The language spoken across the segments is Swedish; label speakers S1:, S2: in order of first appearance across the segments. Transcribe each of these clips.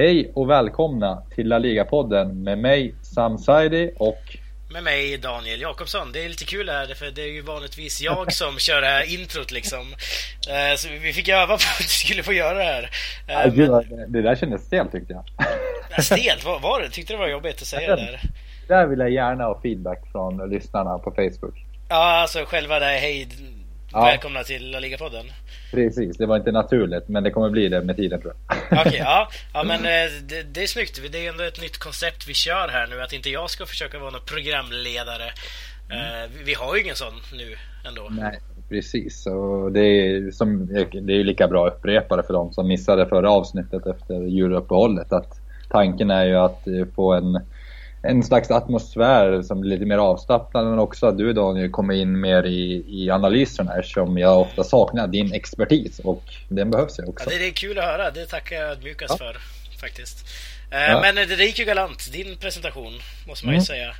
S1: Hej och välkomna till La Liga-podden med mig Sam Saidi och
S2: med mig Daniel Jakobsson. Det är lite kul här för det är ju vanligtvis jag som kör det här introt liksom. Eh, så vi fick öva på att vi skulle få göra det här.
S1: Eh, ja, men... Det där kändes stelt tyckte jag.
S2: Stelt? Var, var det? Tyckte det var jobbigt att säga det där?
S1: Det där vill jag gärna ha feedback från lyssnarna på Facebook.
S2: Ja, alltså själva det hej, ja. välkomna till La Liga-podden.
S1: Precis, det var inte naturligt men det kommer bli det med tiden tror
S2: jag. Okej, okay, ja. ja men eh, det, det, är snyggt. Det är ändå ett nytt koncept vi kör här nu. Att inte jag ska försöka vara någon programledare. Mm. Vi har ju ingen sån nu ändå.
S1: Nej, precis. Och det är, som, det är lika bra det för de som missade förra avsnittet efter juluppehållet. Att tanken är ju att få en en slags atmosfär som blir lite mer avslappnad men också att du Daniel kommer in mer i, i analyserna eftersom jag ofta saknar din expertis och den behövs ju också.
S2: Ja, det är kul att höra, det tackar jag ödmjukast ja. för faktiskt. Eh, ja. Men det gick ju galant, din presentation måste man ju mm. säga.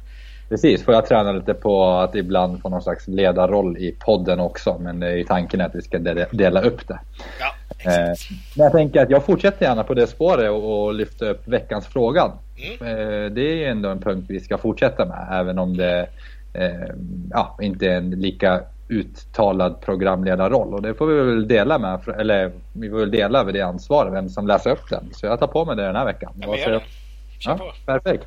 S1: Precis, får jag träna lite på att ibland få någon slags ledarroll i podden också men det är ju tanken att vi ska dela upp det.
S2: Ja,
S1: men jag tänker att jag fortsätter gärna på det spåret och, och lyfta upp veckans fråga. Mm. Eh, det är ju ändå en punkt vi ska fortsätta med även om det eh, ja, inte är en lika uttalad programledarroll och det får vi väl dela med, eller vi får väl dela över det ansvaret, vem som läser upp den. Så jag tar på mig det den här veckan.
S2: Ja,
S1: Ja, perfekt.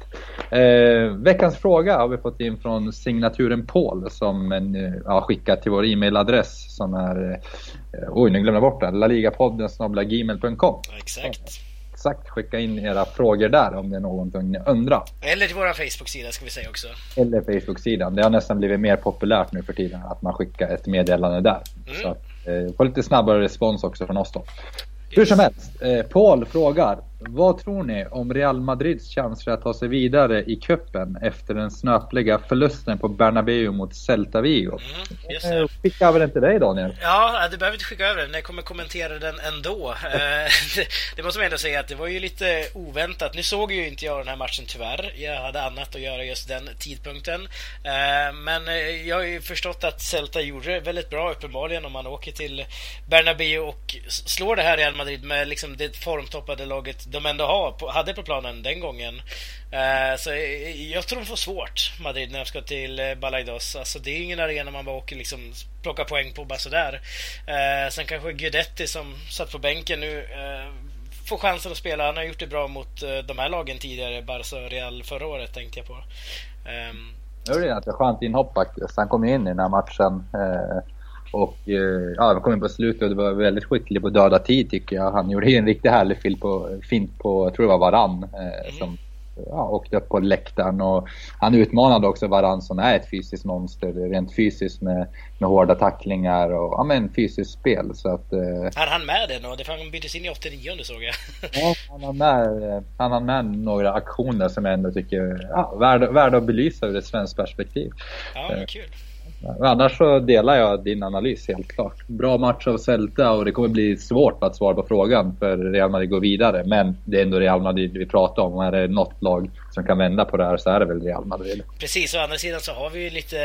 S1: Eh, veckans fråga har vi fått in från signaturen Paul som en, eh, ja, skickat till vår e-mailadress som är, eh, oj nu glömde jag bort den, laligapodden gmail.com.
S2: Exakt
S1: exakt skicka in era frågor där om det är någonting ni undrar.
S2: Eller till vår Facebook-sida ska vi säga också.
S1: Eller Facebook-sidan. Det har nästan blivit mer populärt nu för tiden att man skickar ett meddelande där. Mm. Så att, eh, få lite snabbare respons också från oss då. Hur som helst, eh, Paul frågar vad tror ni om Real Madrids chanser att ta sig vidare i kuppen efter den snöpliga förlusten på Bernabéu mot Celta Vigo? Mm, skicka över den till dig Daniel.
S2: Ja, du behöver inte skicka över den. Jag kommer kommentera den ändå. Eh, det måste man ändå säga att det var ju lite oväntat. Nu såg ju inte jag den här matchen tyvärr. Jag hade annat att göra just den tidpunkten. Eh, men eh, jag har ju förstått att Celta gjorde det väldigt bra uppenbarligen om man åker till Bernabéu och slår det här Real Madrid med liksom det formtoppade laget de ändå hade på planen den gången. Eh, så eh, jag tror de får svårt, Madrid, när de ska till eh, Balaidos. Alltså, det är ingen arena man bara åker liksom plocka poäng på bara sådär. Sen kanske Guidetti som satt på bänken nu får chansen att spela. Han har gjort det bra mot de här lagen tidigare, Barca och Real förra året tänkte jag på. Um,
S1: det var ett skönt inhopp faktiskt. Han kom in i den här matchen. Och eh, ja, kom in på slutet och det var väldigt skicklig på döda tid tycker jag. Han gjorde en riktigt härlig fint på, fint på jag tror det var Varann. Eh, mm. Som ja, åkte upp på läktaren och han utmanade också Varann som är ett fysiskt monster. Rent fysiskt med, med hårda tacklingar och ja, men fysiskt spel. Så att, eh,
S2: han hann med det då? Det han byttes in i 89 såg jag.
S1: ja, han har med, han har med några aktioner som jag ändå tycker ja, värda, värda att belysa ur ett svenskt perspektiv.
S2: Ja, kul.
S1: Annars så delar jag din analys helt klart. Bra match av Celta och det kommer bli svårt att svara på frågan för Real Madrid går vidare. Men det är ändå Real Madrid vi pratar om. Och är det något lag som kan vända på det här så är det väl Real Madrid.
S2: Precis, å andra sidan så har vi ju lite,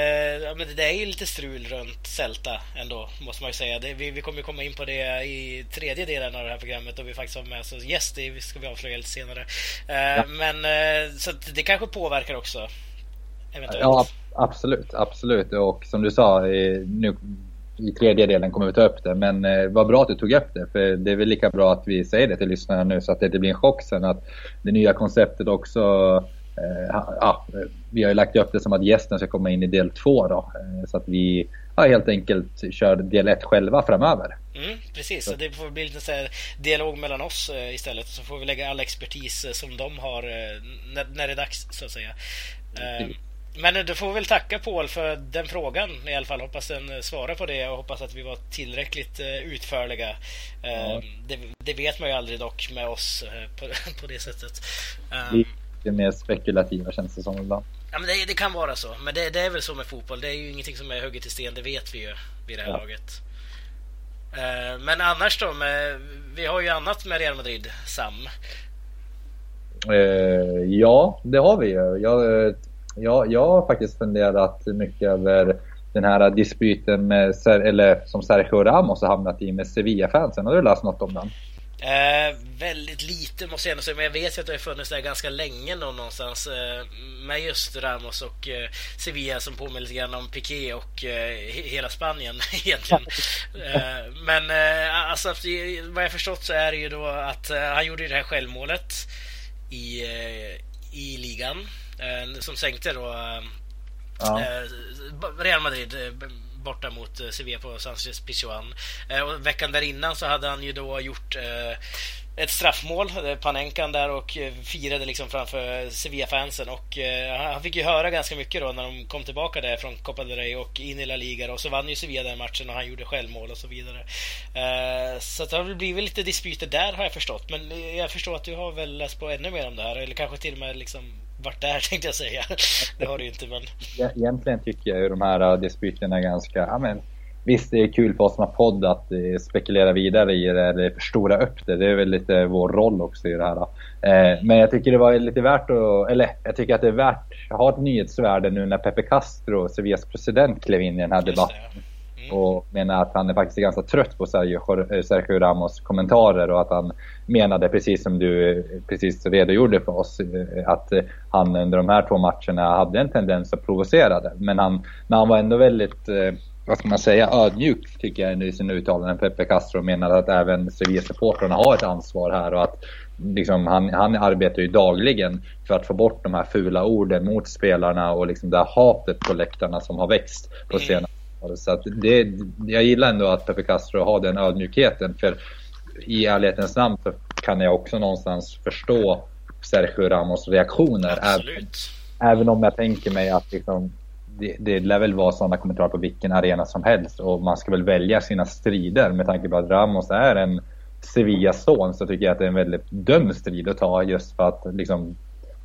S2: ja men det är ju lite strul runt Celta ändå, måste man ju säga. Det, vi, vi kommer komma in på det i tredje delen av det här programmet och vi faktiskt har med oss gäst, det ska vi avslöja lite senare. Uh, ja. Men uh, så det kanske påverkar också. Eventuellt.
S1: Ja, Absolut, absolut. Och som du sa, nu i tredje delen kommer vi ta upp det. Men eh, vad bra att du tog upp det. För det är väl lika bra att vi säger det till lyssnarna nu så att det inte blir en chock sen. Att det nya konceptet också eh, ja, vi har ju lagt upp det som att gästen ska komma in i del två då. Eh, så att vi ja, helt enkelt kör del ett själva framöver.
S2: Mm, precis, så det får bli lite så dialog mellan oss eh, istället. Så får vi lägga all expertis som de har när, när det är dags så att säga. Mm. Men du får väl tacka Paul för den frågan i alla fall. Hoppas den svarar på det och hoppas att vi var tillräckligt eh, utförliga. Eh, ja. Det, det, vet man ju aldrig dock med oss eh, på, på det sättet.
S1: Lite mer spekulativa känns det som ibland.
S2: Ja, men det, det kan vara så. Men det, det, är väl så med fotboll. Det är ju ingenting som är hugget i sten. Det vet vi ju vid det här ja. laget. Men annars då? Med, vi har ju annat med Real Madrid, Sam.
S1: Ja, det har vi ju. Jag jag, jag har faktiskt funderat mycket över den här dispyten med, eller som Sergio Ramos har hamnat i med Sevilla-fansen. Har du läst något om den?
S2: Eh, väldigt lite måste jag ändå säga, men jag vet ju att det har funnits där ganska länge någonstans eh, med just Ramos och eh, Sevilla som påminner lite grann om Piqué och eh, hela Spanien egentligen. Eh, men eh, alltså, vad jag förstått så är det ju då att eh, han gjorde det här självmålet i, eh, i ligan som sänkte då ja. Real Madrid borta mot eh, Sevilla på Sanchez Pichuan. Eh, och veckan där innan så hade han ju då gjort eh, ett straffmål, Panenkan där och firade liksom framför Sevilla-fansen och han fick ju höra ganska mycket då när de kom tillbaka där från Copa del Rey och in i La Liga och så vann ju Sevilla den matchen och han gjorde självmål och så vidare. Så det har väl blivit lite dispyter där har jag förstått men jag förstår att du har väl läst på ännu mer om det här eller kanske till och med liksom varit där tänkte jag säga. Det har du ju inte men...
S1: Egentligen tycker jag ju de här äh, dispyterna är ganska, ja men Visst, det är kul för oss som har podd att eh, spekulera vidare i det eller förstora upp det. Det är väl lite vår roll också i det här. Eh, men jag tycker det var lite värt att, eller jag tycker att det är värt, att ha ett nyhetsvärde nu när Pepe Castro, Sevillas president, klev in i den här debatten. Mm. Och menar att han är faktiskt ganska trött på Sergio, eh, Ramos kommentarer och att han menade, precis som du precis redogjorde för oss, eh, att han under de här två matcherna hade en tendens att provocera det. Men han, men han var ändå väldigt, eh, vad ska man säga, ödmjuk tycker jag i sina uttalanden. Pepe Castro menade att även Sevilla-supportrarna har ett ansvar här och att liksom, han, han arbetar ju dagligen för att få bort de här fula orden mot spelarna och liksom det här hatet på läktarna som har växt på mm. Senare så att det, jag gillar ändå att Pepe Castro har den ödmjukheten. För i ärlighetens namn så kan jag också någonstans förstå Sergio Ramos reaktioner. Även, även, om jag tänker mig att liksom, det, det lär väl vara sådana kommentarer på vilken arena som helst. Och man ska väl välja sina strider med tanke på att Ramos är en Sevillas son så tycker jag att det är en väldigt dum strid att ta just för att liksom,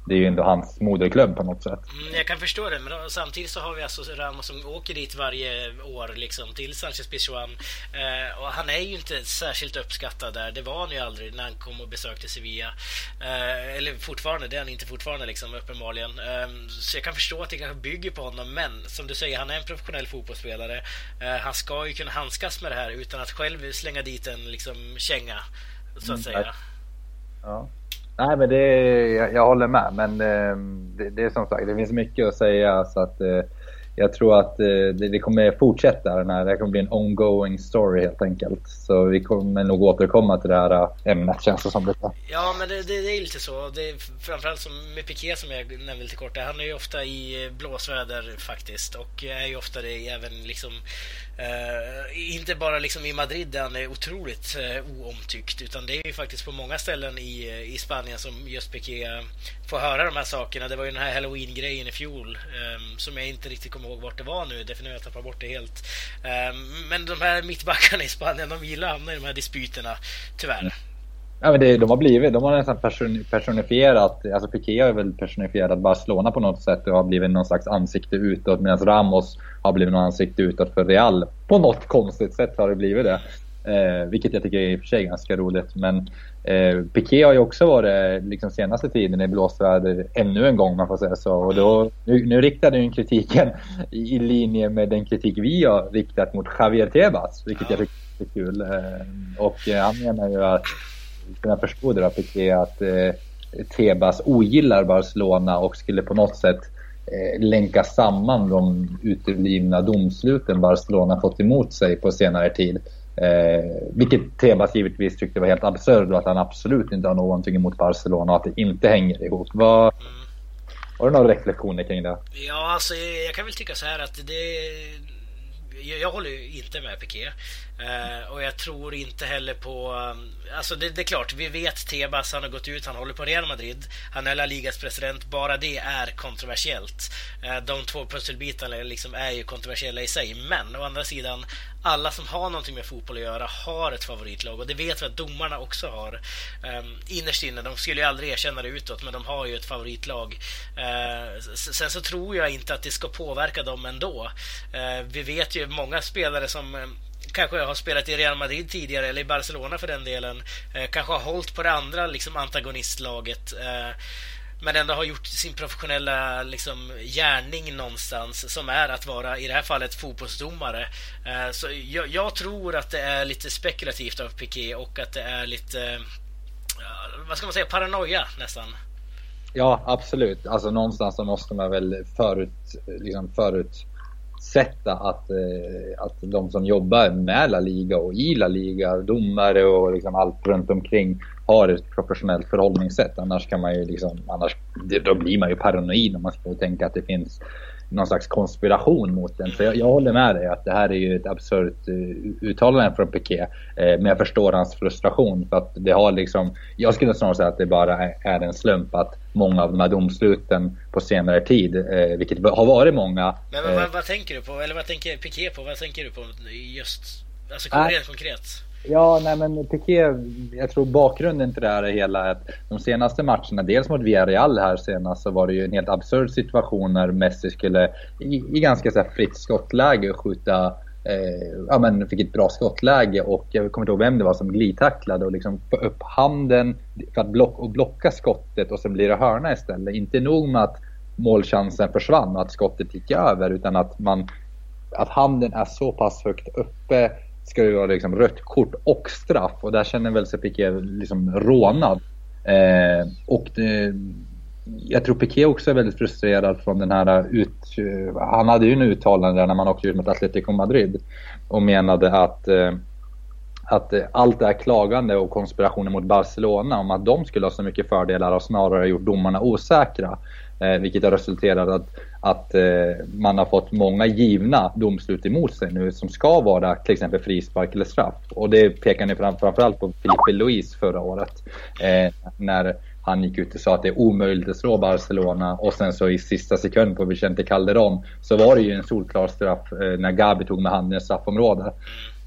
S1: det är ju ändå hans moderklubb på något sätt.
S2: Mm, jag kan förstå det, men samtidigt så har vi alltså Ramos som åker dit varje år liksom till Sanchez Pizjuan. Eh, och han är ju inte särskilt uppskattad där. Det var han ju aldrig när han kom och besökte Sevilla. Eh, eller fortfarande, det är han inte fortfarande liksom uppenbarligen. Eh, så jag kan förstå att det kanske bygger på honom, men som du säger, han är en professionell fotbollsspelare. Eh, han ska ju kunna handskas med det här utan att själv slänga dit en liksom känga, så att mm, säga.
S1: Ja. Nej, men det, jag, jag håller med. Men eh, det, det, är som sagt, det finns mycket att säga. Så att, eh, jag tror att eh, det, kommer fortsätta. Den här, det kommer bli en ongoing story helt enkelt. Så vi kommer nog återkomma till det här eh, ämnet känns det som.
S2: lite. Ja, men det, det, är lite så. Det, framförallt som med Piqué som jag nämnde lite kort. Han är ju ofta i eh, blåsväder faktiskt. Och är ju ofta det även liksom Uh, inte bara liksom i Madrid där han är otroligt uh, oomtyckt utan det är ju faktiskt på många ställen i, i Spanien som just Piqué får höra de här sakerna. Det var ju den här halloween-grejen i fjol um, som jag inte riktigt kommer kommer ihåg vart det var nu. Definitivt jag tappar bort det helt. Ehm, men de här mittbackarna i Spanien, de gillar att hamna i de här dispyterna, tyvärr. Mm.
S1: Ja, men det, de har blivit, de har nästan person, personifierat, alltså Piqué har väl personifierat Barcelona på något sätt och har blivit någon slags ansikte utåt medan Ramos har blivit något ansikte utåt för Real. På något konstigt sätt har det blivit det. Eh, vilket jag tycker är i och för sig ganska roligt. Men eh, Piqué har ju också varit eh, liksom senaste tiden i blåsväder ännu en gång man får säga så. Och då, nu, nu riktade ju kritiken i, i linje med den kritik vi har riktat mot Javier Tebas. Vilket jag tycker är kul. Eh, och eh, han menar ju att som jag förstod det då, Piqué, att eh, Tebas ogillar Barcelona och skulle på något sätt eh, länka samman de uteblivna domsluten Barcelona fått emot sig på senare tid. Eh, vilket Tebas givetvis tyckte var helt absurt och att han absolut inte har någonting emot Barcelona och att det inte hänger ihop. Vad, har du några reflektioner kring det?
S2: Ja, alltså jag kan väl tycka så här att det... Jag, jag håller ju inte med Piqué. Uh, och jag tror inte heller på... Um, alltså det, det, är klart, vi vet Tebas, han har gått ut, han håller på Real Madrid. Han är La Ligas president. Bara det är kontroversiellt. Uh, de två pusselbitarna liksom är ju kontroversiella i sig. Men å andra sidan, alla som har någonting med fotboll att göra har ett favoritlag. Och det vet vi att domarna också har. Um, innerst inne, de skulle ju aldrig erkänna det utåt, men de har ju ett favoritlag. Uh, sen så tror jag inte att det ska påverka dem ändå. vi vet ju många spelare som eh, kanske har spelat i Real Madrid tidigare, eller i Barcelona för den delen, eh, kanske har hållit på det andra liksom, antagonistlaget. Eh, men ändå har gjort sin professionella liksom, gärning någonstans som är att vara, i det här fallet, fotbollsdomare. Så jag, jag, tror att det är lite spekulativt av Piqué och att det är lite, vad ska man säga, paranoia nästan.
S1: Ja, absolut. Alltså någonstans så måste man väl förut, liksom sätta att, eh, att de som jobbar med La Liga och i La Liga, domare och liksom allt runt omkring har ett professionellt förhållningssätt. Annars kan man ju liksom, annars, då blir man ju paranoid om man ska tänka att det finns någon slags konspiration mot den. Så jag, jag, håller med dig att det här är ju ett absurt uh, uttalande från Piqué. Uh, men jag förstår hans frustration för att det har liksom, jag skulle snarare säga att det bara är, en slump att många av de här domsluten på senare tid, uh, vilket har varit många.
S2: Men vad, vad, vad, tänker du på? Eller vad tänker Piqué på? Vad tänker du på just, alltså konkret? konkret?
S1: Ja, nej men Piqué, jag tror bakgrunden till det här är hela att de senaste matcherna, dels mot Villarreal här senast, så var det ju en helt absurd situation när Messi skulle i, i ganska så här, fritt skottläge skjuta eh, ja, men fick ett bra skottläge och jag kommer inte ihåg vem det var som glidtacklade och liksom få upp handen för att block, och blocka skottet och sen blir det hörna istället. Inte nog med att målchansen försvann och att skottet gick över utan att man att handen är så pass högt uppe ska det vara liksom rött kort och straff och där känner väl sig Piqué liksom rånad. Eh, och det, jag tror Piqué också är väldigt frustrerad från den här ut... Han hade ju en uttalande när man åkte ut mot Atletico Madrid och menade att eh, att allt det här klagande och konspirationen mot Barcelona om att de skulle ha så mycket fördelar har snarare gjort domarna osäkra. Eh, vilket har resulterat att, att eh, man har fått många givna domslut emot sig nu som ska vara till exempel frispark eller straff. Och det pekar ni fram, framförallt på Filipe Luis förra året. Eh, när han gick ut och sa att det är omöjligt att slå Barcelona och sen så i sista sekund på Vicente Calderon så var det ju en solklar straff eh, när Gabi tog med handen i straffområdet.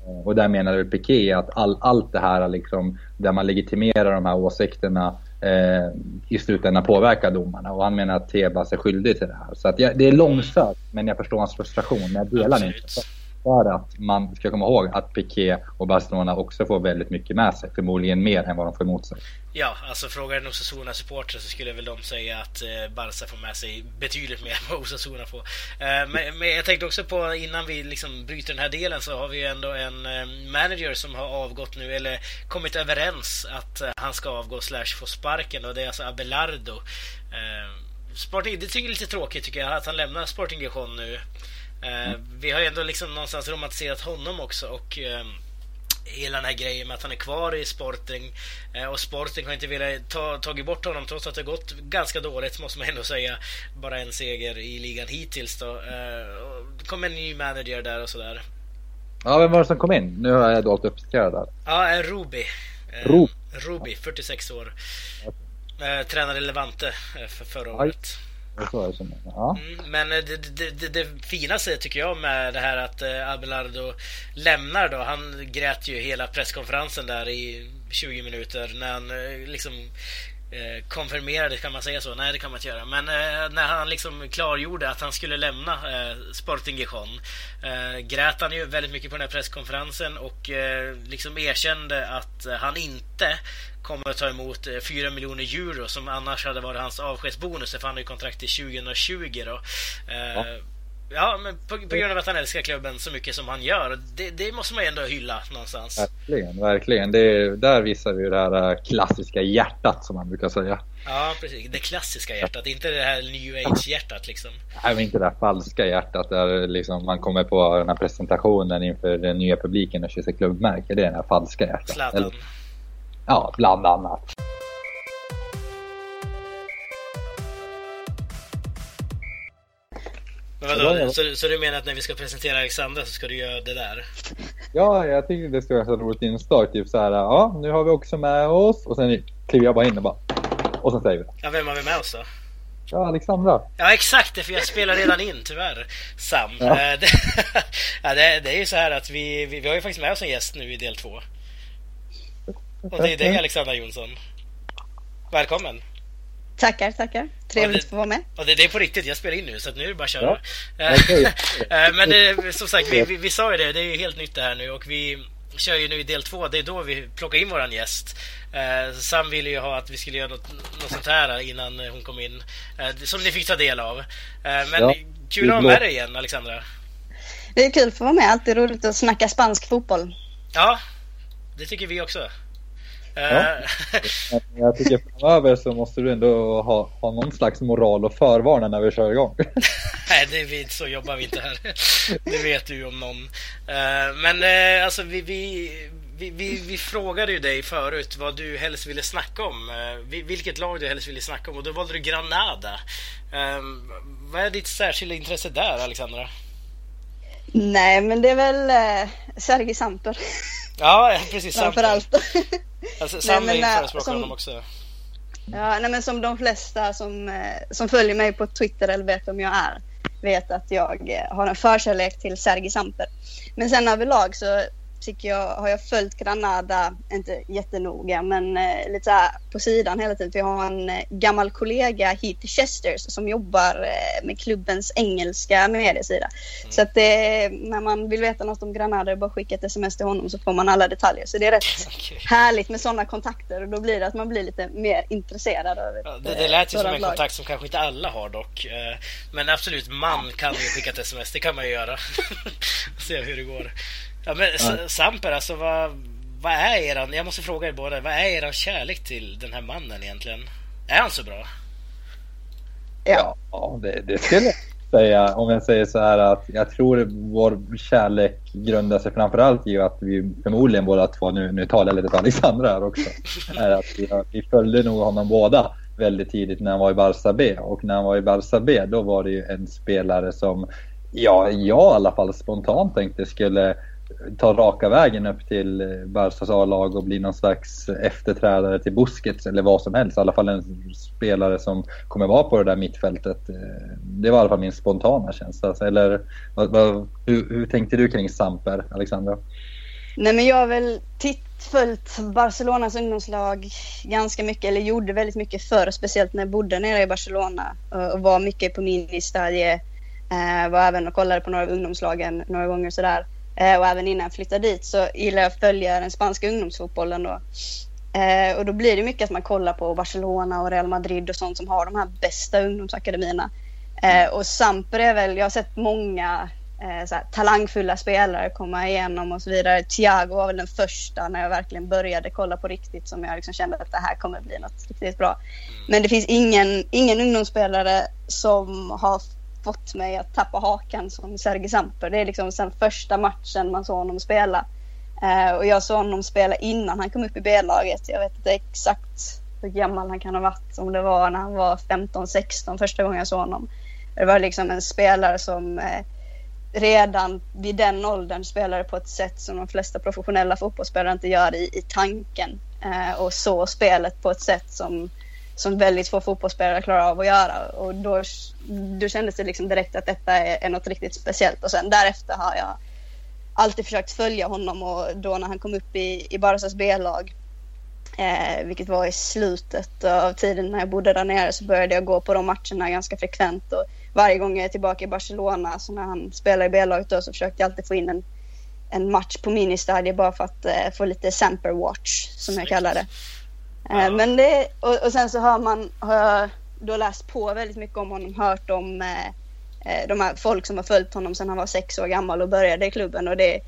S1: Eh, och där menade väl Piqué att all, allt det här liksom, där man legitimerar de här åsikterna eh, i slutändan påverka domarna. Och han menar att Tebas är skyldig till det här. Så att jag, det är långsökt, men jag förstår hans frustration. Men jag delar den inte för att man ska komma ihåg att Piqué och Barcelona också får väldigt mycket med sig. Förmodligen mer än vad de får emot sig.
S2: Ja, alltså frågar en Osasuna-supporter så skulle väl de säga att eh, Barca får med sig betydligt mer än vad Osasuna får. Eh, men, men, jag tänkte också på innan vi liksom bryter den här delen så har vi ju ändå en eh, manager som har avgått nu eller kommit överens att han ska avgå slash få sparken och det är alltså Abelardo. Sporting, det tycker jag är lite tråkigt tycker jag att han lämnar Sporting Gijon nu. Mm. Vi har ju ändå liksom någonstans romantiserat honom också och ehm, hela den här grejen med att han är kvar i Sporting eh, och Sporting har inte velat ta tagit bort honom trots att det gått ganska dåligt måste man ändå säga. Bara en seger i ligan hittills då. Det kom en ny manager där och sådär.
S1: Ja, vem var det som kom in? Nu har jag dåligt uppdaterad där.
S2: Ja, Ruby. Ruby, 46 år. Tränade Levante för förra året.
S1: Ja.
S2: Mm, men det, det, det, det, finaste tycker jag med det här att eh, Abelardo lämnar då. Han grät ju hela presskonferensen där i 20 minuter när han eh, liksom eh, konfirmerade, kan man säga så? Nej, det kan man inte göra. Men när han liksom klargjorde att han skulle lämna Sporting Gijon grät han ju väldigt mycket på den här presskonferensen och liksom erkände att han inte kommer att ta emot 4 eh, miljoner euro som annars hade varit hans avskedsbonus för han har ju kontrakt till 2020 då. Eh, ja. ja. men på, på, grund av att han älskar klubben så mycket som han gör. Det, det måste man ju ändå hylla någonstans.
S1: Verkligen, verkligen. Det, där visar vi det här eh, klassiska hjärtat som man brukar säga.
S2: Ja, precis. Det klassiska hjärtat, inte det här new age-hjärtat liksom.
S1: Nej, men inte det här falska hjärtat där liksom man kommer på den här presentationen inför den nya publiken och kysser klubbmärke. Det är det här falska hjärtat.
S2: Zlatan.
S1: Ja, bland annat.
S2: Vadå, så, så du menar att när vi ska presentera Alexandra så ska du göra det där?
S1: Ja, jag tycker det ska vara ett roligt inslag. Typ så här, ja, nu har vi också med oss. Och sen kliver jag bara in och bara... Och sen säger vi
S2: Ja, vem har vi med oss då?
S1: Ja, Alexandra.
S2: Ja, exakt det, för jag spelar redan in tyvärr. Sam. Ja. Eh, det, ja, det, det, är ju så här att vi, vi, vi har ju faktiskt med oss en gäst nu i del två. Och det är dig Alexandra Jonsson. Välkommen!
S3: Tackar, tackar. Trevligt att få vara med.
S2: Och det, det, är på riktigt, jag spelar in nu så nu är det bara att köra. Ja. Okay. Eh, men det, som sagt, vi, vi, vi, sa ju det, det är ju helt nytt det här nu och vi kör ju nu i del två. Det är då vi plockar in våran gäst. Eh, Sam ville ju ha att vi skulle göra något, något sånt här innan hon kom in. Eh, som ni fick ta del av. Eh, men ja, kul att ha med dig igen, Alexandra.
S3: Det är kul att få vara med. Alltid roligt att snacka spansk fotboll.
S2: Ja, det tycker vi också.
S1: Ja. Jag tycker framöver så måste du ändå ha, ha någon slags moral och förvarna när vi kör igång.
S2: Nej, det är vi, så jobbar vi inte här. Det vet du ju om någon. Eh, men eh, alltså vi, vi, vi, vi, vi, frågade ju dig förut vad du helst ville snacka om. Eh, vilket lag du helst ville snacka om och då valde du Granada. Vad är ditt särskilda intresse där, Alexandra?
S3: Nej, men det är väl Sergej Samper.
S2: Ja, precis.
S3: Framförallt.
S2: Alltså, Sam nej, men, förespråkar som, honom också.
S3: Ja, nej, men som de flesta som, eh, som följer mig på Twitter eller vet vem jag är vet att jag eh, har en förkärlek till Sergi Samper. Men sen överlag så tycker jag, har jag följt Granada, inte jättenoga, men eh, lite så på sidan hela tiden. För jag har en eh, gammal kollega, Heath Chesters, som jobbar eh, med klubbens engelska mediesida. Mm. Så att det, när man vill veta något om Granada, är bara skicka ett sms till honom så får man alla detaljer. Så det är rätt okay. härligt med sådana kontakter och då blir det att man blir lite mer intresserad av
S2: ja, det, det lät ju som en lag. kontakt som kanske inte alla har dock. Eh, men absolut, man kan ju skicka ett sms, det kan man ju göra. Se hur det går. Ja, men ja. Samper, alltså vad, vad är eran, jag måste fråga er båda, vad är eran kärlek till den här mannen egentligen? Är han så bra?
S1: Ja, ja det, det skulle jag säga. Om jag säger så här att jag tror vår kärlek grundar sig framförallt i att vi förmodligen båda två, nu, nu talar jag lite för Alexandra här också, är att vi, vi följde nog honom båda väldigt tidigt när han var i Barça B. Och när han var i Barça B då var det ju en spelare som ja, jag i alla fall spontant tänkte skulle ta raka vägen upp till eh, Barcas A-lag och bli någon slags efterträdare till Busquets eller vad som helst. I alla fall en spelare som kommer vara på det där mittfältet. Eh, det var i alla fall min spontana känsla. Eller vad, vad, hur, hur, tänkte du kring Samper, Alexandra?
S3: Nej men jag har väl titt, följt Barcelonas ungdomslag ganska mycket, eller gjorde väldigt mycket förr, speciellt när jag bodde nere i Barcelona eh, och var mycket på ministadie. Var även och kollade på några av ungdomslagen några gånger sådär. Eh, och även innan jag flyttade dit så gillar jag att följa den spanska ungdomsfotbollen då. Eh, och då blir det mycket att man kollar på Barcelona och Real Madrid och sånt som har de här bästa ungdomsakademierna. Eh, och Samper är väl, jag har sett många eh, talangfulla spelare komma igenom och så vidare. Thiago var väl den första när jag verkligen började kolla på riktigt som jag liksom kände att det här kommer bli något riktigt bra. Men det finns ingen, ingen ungdomsspelare som har fått mig att tappa hakan som Sergej Samper. Det är liksom sen första matchen man såg honom spela. Eh, och jag såg honom spela innan han kom upp i B-laget. Jag vet inte exakt hur gammal han kan ha varit. Om det var när han var 15-16 första gången jag såg honom. Det var liksom en spelare som eh, redan vid den åldern spelade på ett sätt som de flesta professionella fotbollsspelare inte gör i, i tanken. Eh, och så spelet på ett sätt som som väldigt få fotbollsspelare klarar av att göra. Och då, då kändes det liksom direkt att detta är, är något riktigt speciellt. Och sen därefter har jag alltid försökt följa honom och då när han kom upp i, i Barcas B-lag, eh, vilket var i slutet av tiden när jag bodde där nere, så började jag gå på de matcherna ganska frekvent. Och varje gång jag är tillbaka i Barcelona, så när han spelar i B-laget då, så försökte jag alltid få in en, en match på ministadiet bara för att eh, få lite samper watch, som jag kallar det. Ja. Men det, och, och, sen så har man, har jag då läst på väldigt mycket om honom, hört om eh, eh, de här folk som har följt honom sedan han var sex år gammal och började i klubben. Och det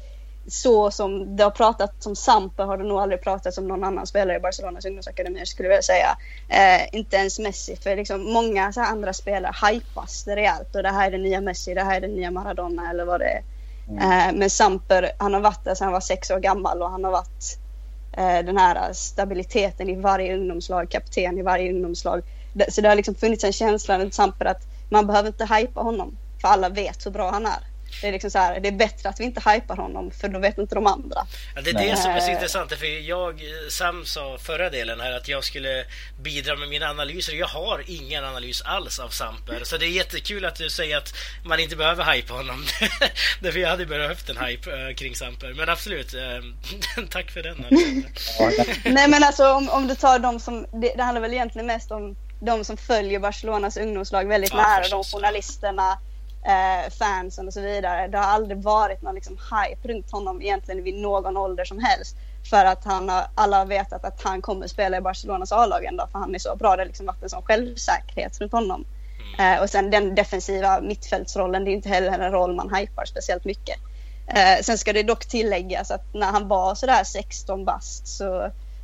S3: så som det har pratat om Sampa har det nog aldrig pratats om någon annan spelare i Barcelonas ungdomsakademi skulle jag vilja säga. Eh, inte ens Messi, för liksom många så andra spelare hypas det rejält och det här är den nya Messi, det här är den nya Maradona eller vad det är. Mm. Eh, men Samper, han har varit där sedan han var sex år gammal och han har varit Eh, Eh, den här eh, stabiliteten i varje ungdomslag, kapten i varje ungdomslag. Så det har liksom funnits en känsla till att man behöver inte hypa honom för alla vet hur bra han är. Det är liksom så här, det är bättre att vi inte hypar honom för då vet inte de andra.
S2: Ja, det är det som är så intressant. För jag, Sam sa förra delen här att jag skulle bidra med mina analyser. Jag har ingen analys alls av Samper. Så det är jättekul att du säger att man inte behöver hypa honom. Därför jag hade behövt en hype uh, kring Samper. Men absolut, uh, tack för den.
S3: Nej men alltså om, om du tar de som, det, det handlar väl egentligen mest om de som följer Barcelonas ungdomslag väldigt ja, nära, de journalisterna eh, fansen och så vidare. Det har aldrig varit någon liksom hype runt honom egentligen vid någon ålder som helst. För att han har, alla har vetat att han kommer spela i Barcelonas A-lag en dag för han är så bra. Det har liksom varit en sån självsäkerhet runt honom. Mm. Eh, och sen den defensiva mittfältsrollen, det är inte heller en roll man hypar speciellt mycket. Eh, sen ska det dock tilläggas att när han var sådär 16 bast så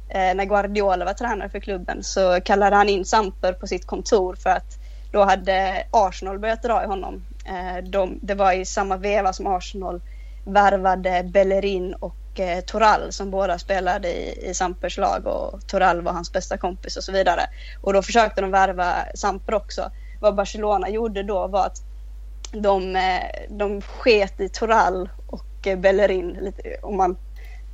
S3: eh, när Guardiola var tränare för klubben så kallade han in Samper på sitt kontor för att då hade Arsenal börjat dra i honom. Eh, de, det var i samma veva som Arsenal värvade Bellerin och eh, Toral som båda spelade i, i Sampers lag och Toral var hans bästa kompis och så vidare. Och då försökte de värva Samper också. Vad Barcelona gjorde då var att de, eh, de sket i Toral och eh, Bellerin, lite, om man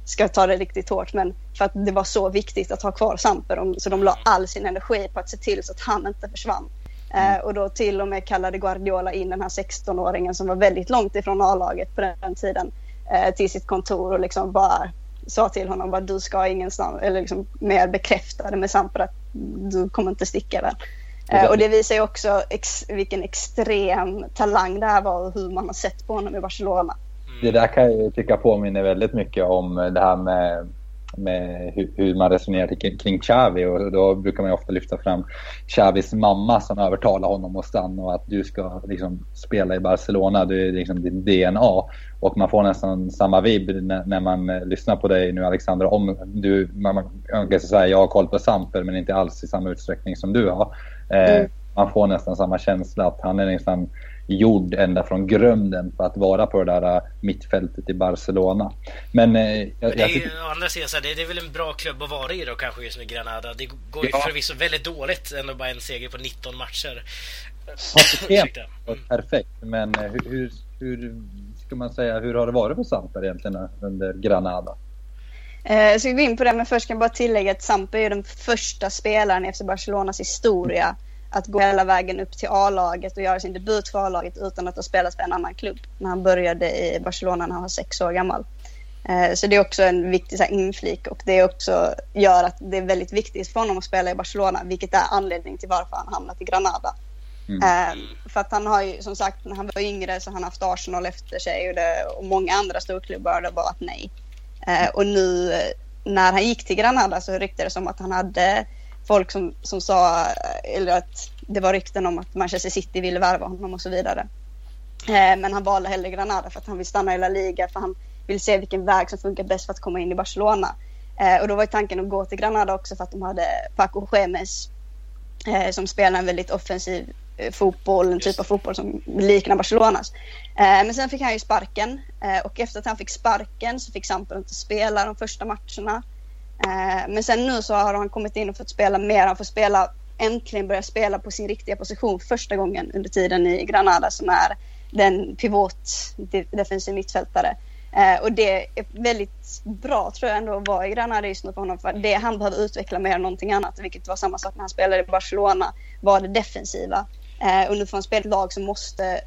S3: ska ta det riktigt hårt, men för att det var så viktigt att ha kvar Samper. Så de la all sin energi på att se till så att han inte försvann. Mm. Och då till och med kallade Guardiola in den här 16-åringen som var väldigt långt ifrån A-laget på den tiden eh, till sitt kontor och liksom bara sa till honom att du ska ingenstans, eller liksom mer bekräftade med Samper att du kommer inte sticka där. Eh, och det visar ju också ex, vilken extrem talang det här var och hur man har sett på honom i Barcelona.
S1: Mm. Det där kan jag tycka påminner väldigt mycket om det här med med hur, hur man resonerar kring Xavi och då brukar man ofta lyfta fram Xavis mamma som övertalar honom att stanna och att du ska liksom spela i Barcelona, du är liksom din DNA. Och man får nästan samma vibb när, när man lyssnar på dig nu Alexander. Om du, man, man kan säga jag har koll på Samper men inte alls i samma utsträckning som du har. Eh, mm. Man får nästan samma känsla att han är nästan gjord ända från grunden för att vara på det där äh, mittfältet i Barcelona. Men... Eh, jag,
S2: det är ju, å andra sidan, det är väl en bra klubb att vara i då kanske just med Granada. Det går ju ja. förvisso väldigt dåligt, ändå bara en seger på 19 matcher.
S3: mm.
S1: perfekt, men eh, hur, hur, hur, ska man säga, hur har det varit för Samper egentligen under Granada?
S3: Eh, ska vi gå in på det, men först kan jag bara tillägga att Samper är den första spelaren efter Barcelonas historia att gå hela vägen upp till A-laget och göra sin debut för A-laget utan att ha spelat för en annan klubb. När han började i Barcelona när han var sex år gammal. Eh, så det är också en viktig så här, inflik och det också gör att det är väldigt viktigt för honom att spela i Barcelona, vilket är anledningen till varför han hamnat i Granada. Mm. Eh, för att han har ju som sagt, när han var yngre så har han haft Arsenal efter sig och, det, och många andra storklubbar har bara att nej. Eh, och nu när han gick till Granada så ryktades det som att han hade folk som, som sa, eller att det var rykten om att Manchester City ville värva honom och så vidare. Eh, men han valde hellre Granada för att han vill stanna i La Liga, för han vill se vilken väg som funkar bäst för att komma in i Barcelona. Eh, och då var tanken att gå till Granada också för att de hade Paco Gemes eh, som spelar en väldigt offensiv fotboll, en typ av fotboll som liknar Barcelonas. Men sen fick han ju sparken och efter att han fick sparken så fick Samper inte spela de första matcherna. Eh, men sen nu så har han kommit in och fått spela mer. Han får spela, äntligen börja spela på sin riktiga position första gången under tiden i Granada som är den pivot, defensiv mittfältare. Eh, och det är väldigt bra tror jag ändå att vara i Granada just nu för honom. För det han behöver utveckla mer än någonting annat, vilket var samma sak när han spelade i Barcelona, var det defensiva. Eh, och nu får han spela ett lag som måste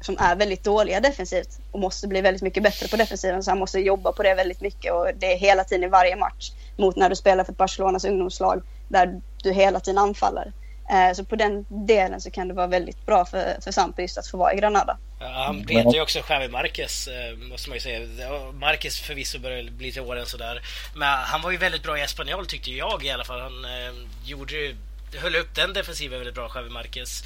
S3: som är väldigt dåliga defensivt och måste bli väldigt mycket bättre på defensiven. Så han måste jobba på det väldigt mycket och det är hela tiden i varje match mot när du spelar för Barcelonas ungdomslag där du hela tiden anfaller. Eh, så på den delen så kan det vara väldigt bra för, för Sampe just att få vara i Granada.
S2: Ja, han petar ju också Javi Marquez, eh, måste man ju säga. Marquez förvisso börjar bli till åren sådär. Men han var ju väldigt bra i Espanyol tyckte jag i alla fall. Han eh, gjorde, höll upp den defensiven väldigt bra, Javi Marquez.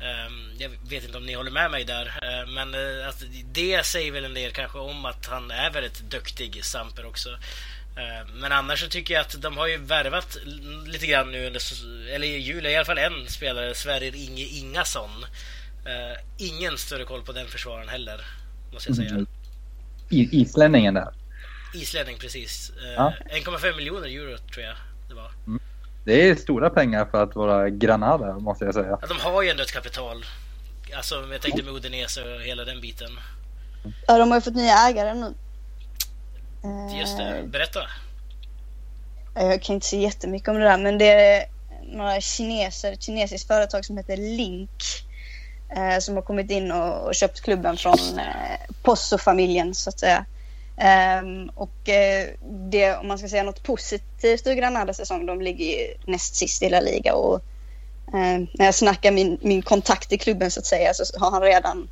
S2: Um, jag vet inte om ni håller med mig där, uh, men uh, alltså, det säger väl en del kanske om att han är väldigt duktig, Samper också. Uh, men annars så tycker jag att de har ju värvat lite grann nu under, eller i juli, i alla fall en spelare, Sverrir Inge Ingasson. ingen större koll på den försvararen heller, måste jag säga. Mm.
S1: Islänningen där?
S2: Islänning, precis. Ja. 1,5 miljoner euro tror jag det var. Mm.
S1: Det är stora pengar för att vara Granada, måste jag säga.
S2: Ja, de har ju ändå ett kapital. Alltså, jag tänkte med Udinese och hela den biten.
S3: Ja, de har ju fått nya ägare nu.
S2: Just det, eh, berätta.
S3: Jag kan inte säga jättemycket om det där, men det är några kineser, ett kinesiskt företag som heter Link. Eh, som har kommit in och, och köpt klubben från eh, Posso-familjen, så att säga. Um, och uh, det, om man ska säga något positivt ur Granadas säsong, de ligger ju näst sist i La Liga och uh, när jag snackar min, min kontakt i klubben så att säga så har han redan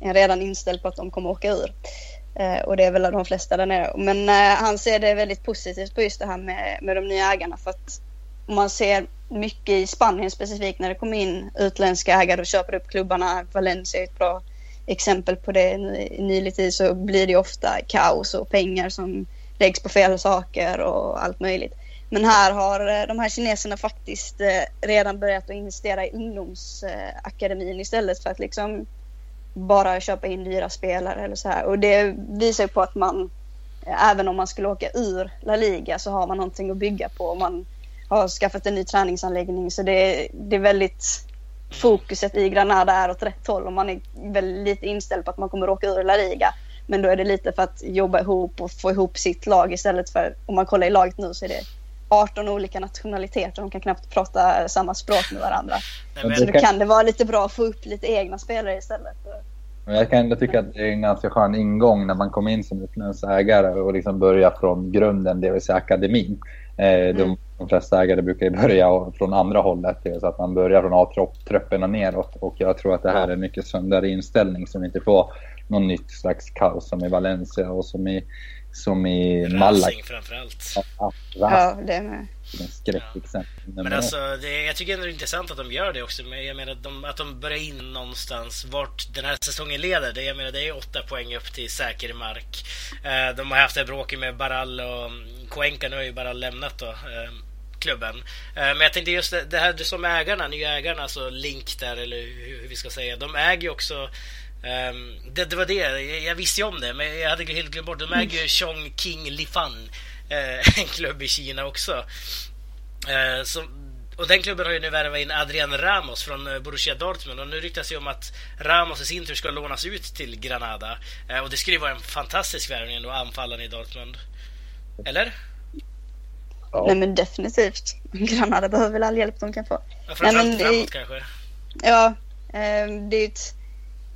S3: är redan inställd på att de kommer åka ur. Uh, och det är väl de flesta där nere. Men eh, han ser det väldigt positivt på just det här med, med de nya ägarna. För att om man ser mycket i Spanien specifikt när det kommer in utländska ägare och köper upp klubbarna. Valencia är ett bra exempel på det i nylig tid så blir det ofta kaos och pengar som läggs på fel saker och allt möjligt. Men här har eh, de här kineserna faktiskt eh, redan börjat att investera i ungdomsakademin istället för att liksom bara köpa in dyra spelare eller så här. Och det visar ju på att man, eh, även om man skulle åka ur La Liga så har man någonting att bygga på. Man har skaffat en ny träningsanläggning så det, det är väldigt fokuset i Granada är åt rätt håll och man är väl lite inställd på att man kommer åka ur La Liga. Men då är det lite för att jobba ihop och få ihop sitt lag istället för, om man kollar i laget nu så är det 18 olika nationaliteter. De kan knappt prata samma språk med varandra. Nej, så då kan det vara lite bra att få upp lite egna spelare istället.
S1: Jag kan ändå tycka att det är en ganska skön ingång när man kommer in som utländsk ägare och liksom börja från grunden, det vill säga akademin. Eh, mm. De, de flesta ägare brukar ju börja från andra hållet, så att man börjar från A-trupperna neråt. Och jag tror att det här är en mycket sundare inställning som inte får någon nytt slags kaos som i Valencia och som i som i Malaga.
S2: framförallt.
S3: Ja, ja, det är med.
S2: Ja. Men alltså, det, jag tycker ändå det är intressant att de gör det också. Men jag menar att de, att de börjar in någonstans vart den här säsongen leder. Det, jag menar, det är åtta poäng upp till säker mark. Eh, de har haft det bråket med Barall och Cuenca. Nu har ju Barall lämnat då. Eh, klubben. Eh, men jag tänkte just det, här som ägarna, nya ägarna, alltså Link där eller hur, vi ska säga. De äger ju också Um, det, det, var det, jag visste ju om det, men jag hade helt glömt bort. De äger ju Chongqing Lifan, uh, en klubb i Kina också. Uh, som, och den klubben har ju nu värvat in Adrian Ramos från eh, Borussia Dortmund och nu ryktas det om att Ramos i sin tur ska lånas ut till Granada. Och det skulle ju vara en fantastisk värvning då, anfallaren i Dortmund. Eller?
S3: Ja. Nej men definitivt. Granada behöver väl all hjälp de kan få.
S2: Ja, framförallt framåt kanske?
S3: Ja, det är ett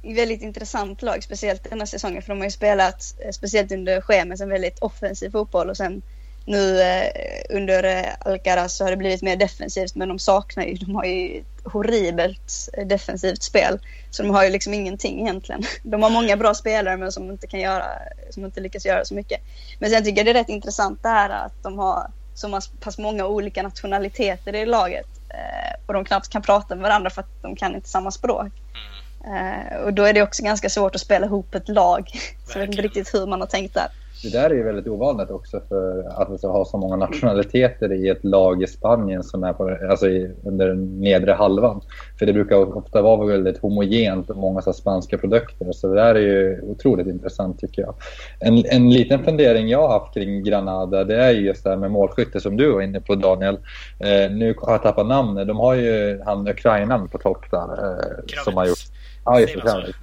S3: väldigt intressant lag, speciellt denna säsongen. För de har ju spelat, eh, speciellt under schemat, en väldigt offensiv fotboll. Och sen nu eh, under eh, Alcaraz så har det blivit mer defensivt. Men de saknar ju, de har ju ett horribelt defensivt spel. Så de har ju liksom ingenting egentligen. De har många bra spelare men som inte kan göra, som inte lyckas göra så mycket. Men sen tycker jag det är rätt intressant det här att de har så pass många olika nationaliteter i laget. Eh, och de knappt kan prata med varandra för att de kan inte samma språk. Mm. Uh, och då är det också ganska svårt att spela ihop ett lag. Så jag vet inte riktigt hur man har tänkt där.
S1: Det där är ju väldigt ovanligt också för att vi ha så många nationaliteter i ett lag i Spanien som är på, alltså i, under den nedre halvan. För det brukar ofta vara väldigt homogent och många så spanska produkter. Så det där är ju otroligt intressant tycker jag. En, en liten fundering jag har haft kring Granada det är ju just det här med målskytte som du var inne på Daniel. Eh, nu har jag tappat namnet. De har ju han ukrainaren på topp där. Eh, som har gjort Ja, just det.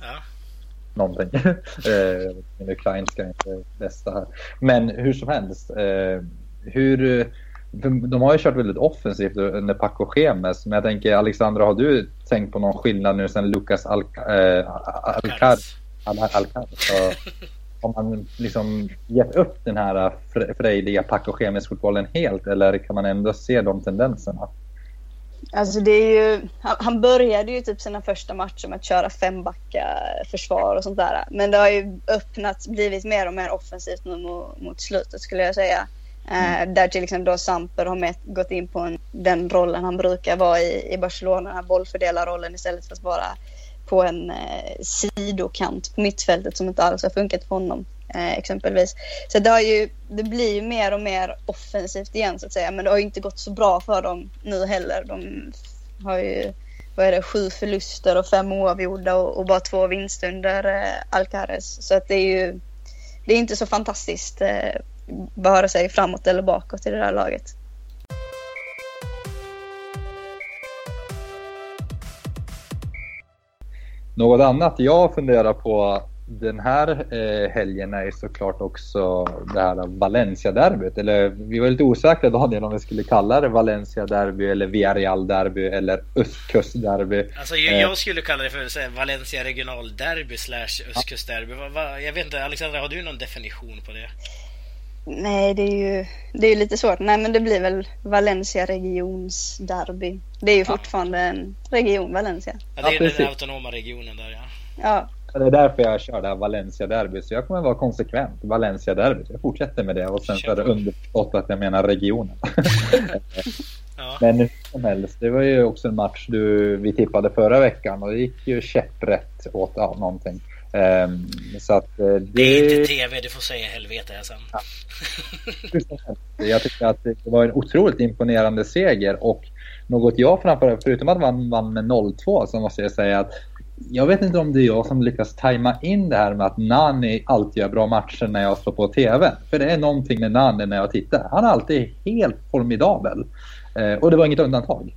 S1: Någonting. eh, min ukrainska är inte bästa här. Men hur som helst. Eh, hur, de har ju kört väldigt offensivt under Paco Schemes. Men jag tänker, Alexandra, har du tänkt på någon skillnad nu sen Lucas Alcaraz? Alcar, Alcar, har man liksom gett upp den här frejdiga Paco Schemes-fotbollen helt eller kan man ändå se de tendenserna?
S3: Alltså det är ju, han, han, började ju typ sina första matcher med att köra fembacka försvar och sånt där. Men det har ju öppnats, blivit mer och mer offensivt nu mot, mot slutet skulle jag säga. Eh, mm. där till exempel då Samper har med, gått in på en, den rollen han brukar vara i, i Barcelona, den här bollfördelarrollen istället för att vara på en eh, sidokant på mittfältet som inte alls har funkat för honom eh, exempelvis. Så det, har ju, det blir ju mer och mer offensivt igen så att säga. Men det har ju inte gått så bra för dem nu heller. De har ju vad är det, sju förluster och fem oavgjorda och, och bara två vinster under eh, Alcares. Så att det är ju det är inte så fantastiskt eh, vare sig framåt eller bakåt i det här laget.
S1: Något annat jag funderar på den här eh, helgen är såklart också det här Valencia-derbyt. Eller vi var lite osäkra Daniel om vi skulle kalla det Valencia-derby eller Villarreal-derby eller östkust-derby.
S2: Alltså jag, jag, skulle kalla det för Valencia regional-derby slash östkust-derby. Jag vet inte, Alexandra, har du någon definition på det?
S3: Nej, det är ju det är lite svårt. Nej, men det blir väl Valencia regions-derby. Det är ju ja. fortfarande en region, Valencia.
S2: Ja, det är ja, den autonoma regionen där ja.
S3: Ja,
S1: Det är därför jag kör det här Valencia-derbyt. Så jag kommer vara konsekvent. Valencia-derbyt. Jag fortsätter med det. Och sen så är det underförstått att jag menar regionen. ja. Men hur som helst, det var ju också en match du, vi tippade förra veckan och det gick ju käpprätt åt ja, någonting. Um,
S2: så att, uh, det... det... är inte TV, du får säga helvete här sen. Ja.
S1: jag tycker att det var en otroligt imponerande seger och något jag framförallt, förutom att man vann med 0-2, så måste jag säga att jag vet inte om det är jag som lyckas tajma in det här med att Nani alltid gör bra matcher när jag slår på TV. För det är någonting med Nani när jag tittar. Han är alltid helt formidabel. Eh, och det var inget undantag.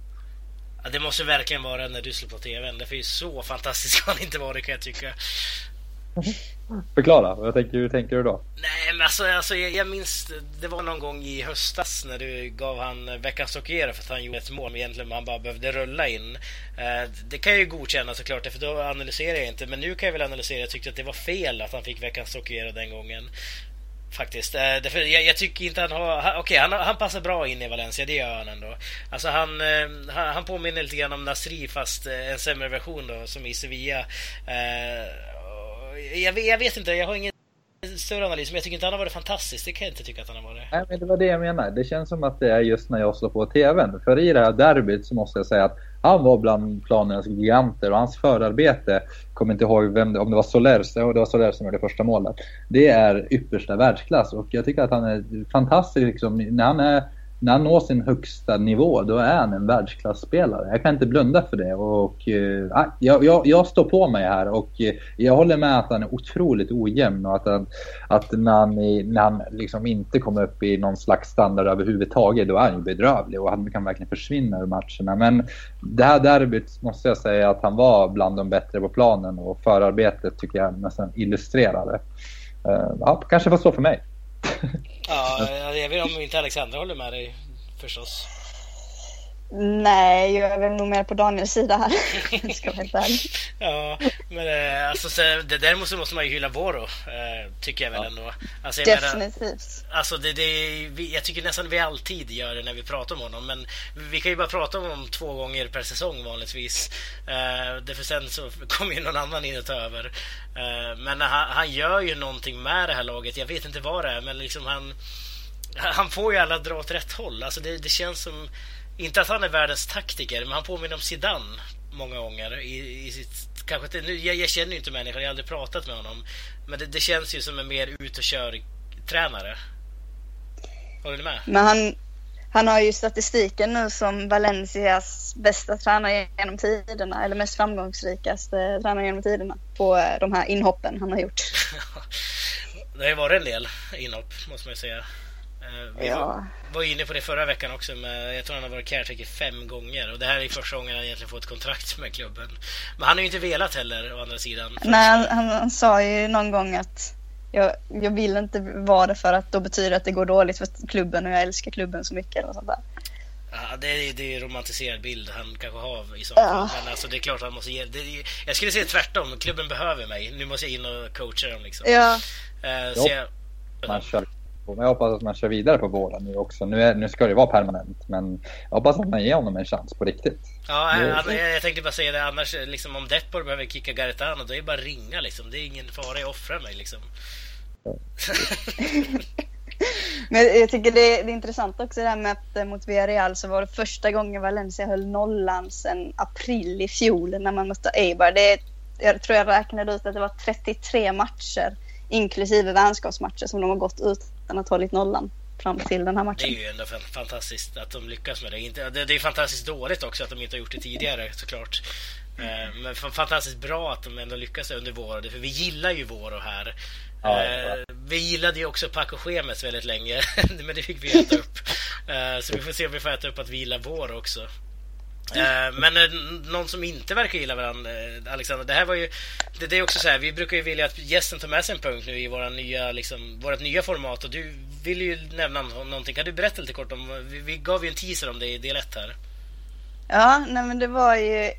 S2: Ja, det måste verkligen vara när du slår på TVn. Det är ju så fantastiskt kan han inte vara kan jag tycka. Mm-hmm.
S1: Förklara, jag tänker, hur tänker du då?
S2: Nej, men alltså, alltså jag, jag, minns, det var någon gång i höstas när du gav han veckans Stockiera för att han gjorde ett mål, men egentligen han bara behövde rulla in. Eh, det kan jag ju godkänna såklart, för då analyserar jag inte, men nu kan jag väl analysera. Jag tyckte att det var fel att han fick veckans Stockiera den gången. Faktiskt. Eh, därför jag, jag, tycker inte han har... Okej, okay, han, han passar bra in i Valencia, det gör han ändå. Alltså han, eh, han, han påminner lite grann om Nasri fast eh, en sämre version då, som i Sevilla eh, jag, jag vet inte, jag har ingen större analys, men jag tycker inte han har varit fantastisk. Det kan jag inte tycka att han har varit.
S1: Nej, men det var det jag menar. Det känns som att det är just när jag slår på TVn. För i det här derbyt så måste jag säga att han var bland planernas giganter och hans förarbete, kommer inte ihåg vem, om det var Soler, det var Soler som gjorde första målet. Det är yppersta världsklass och jag tycker att han är fantastisk liksom, när han är när han når sin högsta nivå, då är han en världsklasspelare. Jag kan inte blunda för det. Och, äh, jag, jag, jag, står på mig här och äh, jag håller med att han är otroligt ojämn och att, han, att när han, när han liksom inte kommer upp i någon slags standard överhuvudtaget, då är han ju bedrövlig och han kan verkligen försvinna ur matcherna. Men det här derbyt måste jag säga att han var bland de bättre på planen och förarbetet tycker jag nästan illustrerar det. Äh, ja, kanske var så för mig.
S2: Ja, jag vet om inte Alexandra håller med dig förstås.
S3: Nej, jag är väl nog mer på Daniels sida här. ska
S2: vara Ja, men äh, alltså, så, det, däremot så måste man ju hylla Voro, äh, tycker jag väl ja. ändå. Alltså,
S3: Definitivt.
S2: Menar, alltså, det, det, jag tycker nästan vi alltid gör det när vi pratar om honom, men vi kan ju bara prata om honom två gånger per säsong vanligtvis. Äh, därför sen så kommer ju någon annan in och tar över. Äh, men han, han gör ju någonting med det här laget, jag vet inte vad det är, men liksom han han får ju alla dra åt rätt håll. Alltså det, det känns som inte att han är världens taktiker, men han påminner om Zidane många gånger i, i sitt... Kanske inte, nu, jag, jag känner ju inte människan, jag har aldrig pratat med honom. Men det, det känns ju som en mer ut och kör-tränare. Håller ni med?
S3: Men han, han har ju statistiken nu som Valencias bästa tränare genom tiderna, eller mest framgångsrikaste tränare genom tiderna på de här inhoppen han har gjort.
S2: det har ju varit en del inhopp, måste man ju säga. Eh, vi ja. var, inne på det förra veckan också. Med, jag tror han har varit caretaker fem gånger. Och det här är första gången han egentligen fått kontrakt med klubben. Men han har ju inte velat heller, å andra sidan.
S3: Nej, han, han, han, sa ju någon gång att jag, jag vill inte vara det för att då betyder det att det går dåligt för klubben och jag älskar klubben så mycket. Eller sånt där.
S2: Ja, det är, det är en romantiserad bild han kanske har i sånt ja. Men alltså, det är klart han måste ge... Det, jag skulle säga tvärtom. Klubben behöver mig. Nu måste jag in och coacha dem liksom.
S3: Ja.
S2: Uh, så jag,
S1: man kör men jag hoppas att man kör vidare på våren nu också. Nu, är, nu ska det vara permanent, men jag hoppas att man ger honom en chans på riktigt.
S2: Ja, det... jag, jag tänkte bara säga det. Annars, liksom, om Detborg behöver kicka Garetano, då är det bara att ringa liksom. Det är ingen fara, jag offrar mig liksom.
S3: men jag tycker det är, det är intressant också det här med att eh, mot Villarreal så var det första gången Valencia höll nollan sedan april i fjol när man mötte Eibar. Det är, jag tror jag räknade ut att det var 33 matcher inklusive vänskapsmatcher som de har gått utan att hållit nollan fram till den här matchen.
S2: Det är ju ändå fantastiskt att de lyckas med det. Det är fantastiskt dåligt också att de inte har gjort det tidigare såklart. Eh, men fantastiskt bra att de ändå lyckas under vår, för vi gillar ju vår och här. Ja, ja. Eh, vi gillade ju också Paco Schemes väldigt länge, men det fick vi äta upp. Eh, så vi får se om vi får äta upp att vi gillar vår också. Eh, men eh, någon som inte verkar gilla varandra, eh, Alexander, det här var ju... Det, det, är också så här, vi brukar ju vilja att gästen tar med sig en punkt nu i våra nya, liksom, vårt nya format och du vill ju nämna någonting. Kan du berätta lite kort om... Vi, vi gav ju en teaser om det i del 1 här.
S3: Ja, nej men det var ju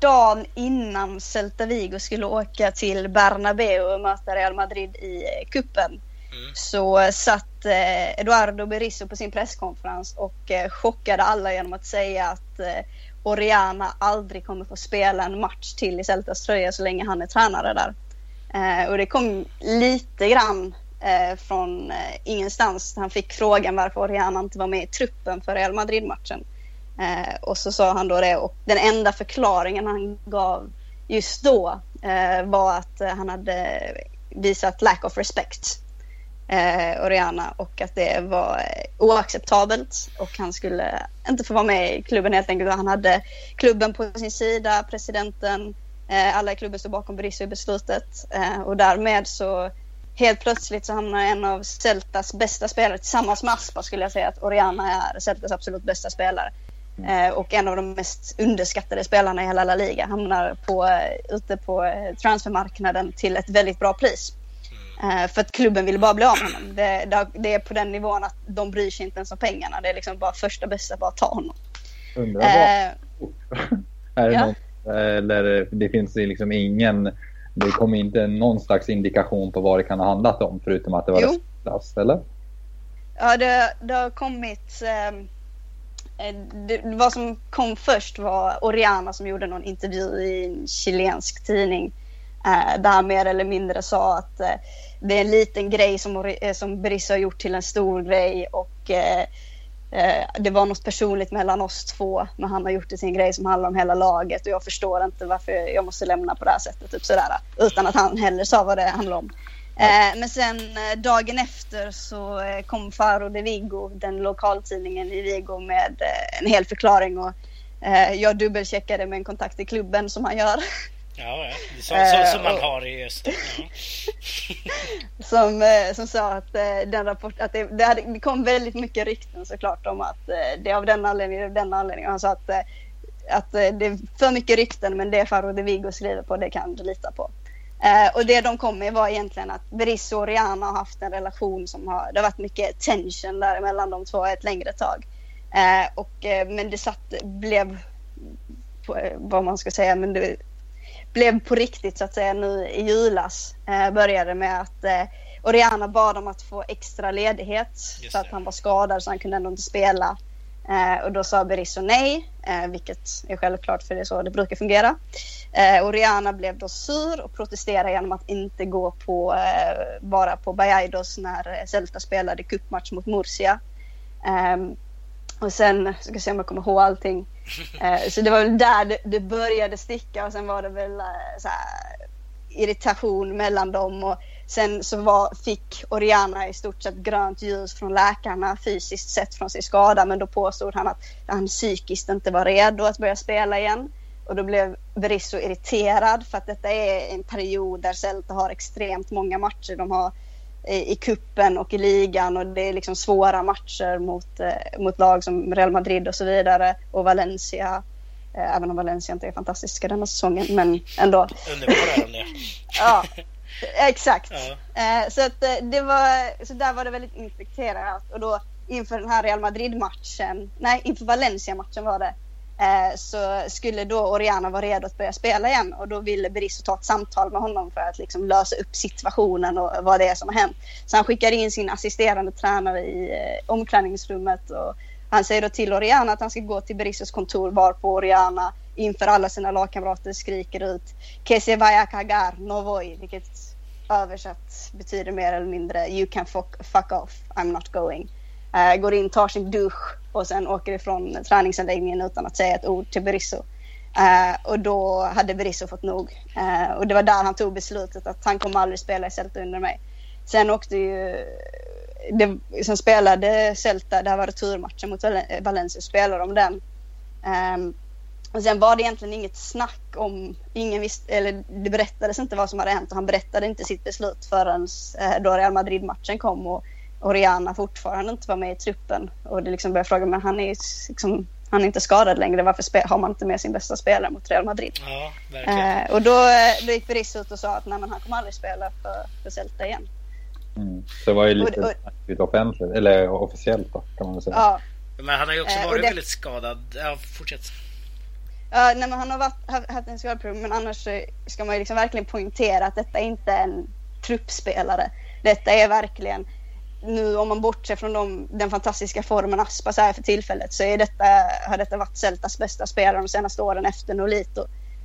S3: dagen innan Celta Vigo skulle åka till Bernabéu och möta Real Madrid i kuppen mm. så satt eh, Eduardo Berizzo på sin presskonferens och eh, chockade alla genom att säga att eh, Oriana aldrig kommer få spela en match till i Celtas tröja så länge han är tränare där. Eh, och det kom lite grann eh, från eh, ingenstans. Han fick frågan varför Oriana inte var med i truppen för Real Madrid-matchen. Eh, och så sa han då det och den enda förklaringen han gav just då eh, var att han hade visat lack of respect eh, Oriana och att det var oacceptabelt och han skulle inte få vara med i klubben helt enkelt. Han hade klubben på sin sida, presidenten, eh, alla i klubben stod bakom Berizzo i beslutet eh, och därmed så helt plötsligt så hamnar en av Celtas bästa spelare tillsammans med Aspa skulle jag säga att Oriana är Celtas absolut bästa spelare. Eh, och en av de mest underskattade spelarna i hela La Liga hamnar på, eh, ute på eh, transfermarknaden till ett väldigt bra pris. Eh, för att klubben ville bara bli av med honom. Det, det, är på den nivån att de bryr sig inte ens om pengarna. Det är liksom bara första bästa, bara ta honom.
S1: Undrar vad... Eh, är det ja. något, eller det finns liksom ingen... Det kommer inte någon slags indikation på vad det kan ha handlat om förutom att det var röstklass, eller?
S3: Ja, det, det har kommit... Eh, det, vad som kom först var Oriana som gjorde någon intervju i en chilensk tidning eh, där mer eller mindre sa att eh, det är en liten grej som, eh, som Berizzo har gjort till en stor grej och eh, eh, det var något personligt mellan oss två men han har gjort det till en grej som handlar om hela laget och jag förstår inte varför jag måste lämna på det här sättet. Typ sådär, utan att han heller sa vad det handlar om. Eh, men sen eh, dagen efter så kom Faro de Vigo, den lokaltidningen i Vigo med en hel förklaring och jag dubbelcheckade med en kontakt i klubben som han gör.
S2: Ja, så, så, som man eh, har i öster. Ja.
S3: som, eh, som sa att eh, den rapport, att det, det, hade, det, kom väldigt mycket rykten såklart om att det är av den anledningen, den anledningen. Han sa att, att det är för mycket rykten men det Faro de Vigo skriver på det kan du lita på. och det de kom med var egentligen att Berizzo och Rihanna har haft en relation som har, det har varit mycket tension där mellan de två ett längre tag. och, men det satt, blev, vad man ska säga, men det, blev på riktigt så att säga nu i julas. Eh, började med att eh, Oriana bad om att få extra ledighet Just för att han var skadad så han kunde ändå inte spela. Eh, och då sa Berizzo nej, eh, vilket är självklart för det är så det brukar fungera. Eh, Oriana blev då sur och protesterade genom att inte gå på, eh, vara på Bajaidos när Celta spelade cupmatch mot Murcia. Ehm, och sen, ska se om jag kommer ihåg allting. Eh, så det var väl där det, det, började sticka och sen var det väl eh, så här, irritation mellan dem och sen så var, fick Oriana i stort sett grönt ljus från läkarna fysiskt sett från sin skada men då påstod han att han psykiskt inte var redo att börja spela igen. Och då blev Berisso irriterad för att detta är en period där Celta har extremt många matcher. De har i, kuppen och i ligan och det är liksom svåra matcher mot, eh, mot lag som Real Madrid och så vidare och Valencia. Eh, även om Valencia inte är fantastiska denna säsongen, men ändå.
S2: Underbara är
S3: Ja, exakt. Ja. Eh, så, att det var, så där var det väldigt infekterat och då inför den här Real Madrid-matchen, nej inför Valencia-matchen var det, Eh, så skulle då Oriana vara redo att börja spela igen och då ville Berizzo ta ett samtal med honom för att liksom lösa upp situationen och vad det är som har hänt. Så han skickar in sin assisterande tränare i eh, omklädningsrummet och han säger då till Oriana att han ska gå till Berizzos kontor varpå Oriana inför alla sina lagkamrater skriker ut Que se vaya cagar, no voy, vilket översatt betyder mer eller mindre You can fuck, fuck off, I'm not going eh, går in, tar sin dusch och sen åker ifrån träningsanläggningen utan att säga ett ord till Berizzo. Eh, och då hade Berizzo fått nog. Eh, och det var där han tog beslutet att han kommer aldrig spela i Celta under mig. Sen åkte ju... Det, sen spelade Celta, det här var returmatchen mot eh, Valencia, spelade de den. Um, och sen var det egentligen inget snack om, ingen visste, eller det berättades inte vad som hade hänt och han berättade inte sitt beslut förrän uh, då Real Madrid-matchen kom. Och Oriana fortfarande inte var med i truppen. Och det liksom började fråga, men han är liksom, han är inte skadad längre. Varför har man inte med sin bästa spelare mot Real Madrid?
S2: Ja,
S3: eh, och då, då gick Berizzo ut och sa att nej, men han kommer aldrig spela för, för Celta igen.
S1: Mm. Så det var ju lite och, och, offentligt, eller officiellt då, kan man väl säga.
S3: Ja.
S2: Men han har ju också eh, varit det, väldigt skadad. Ja, fortsätt.
S3: Ja, nej, men han har varit, haft en skadeperiod, men annars ska man ju liksom verkligen poängtera att detta inte är en truppspelare. Detta är verkligen nu om man bortser från de, den fantastiska formen Aspas är för tillfället så är detta, har detta varit Celtas bästa spelare de senaste åren efter Nolito.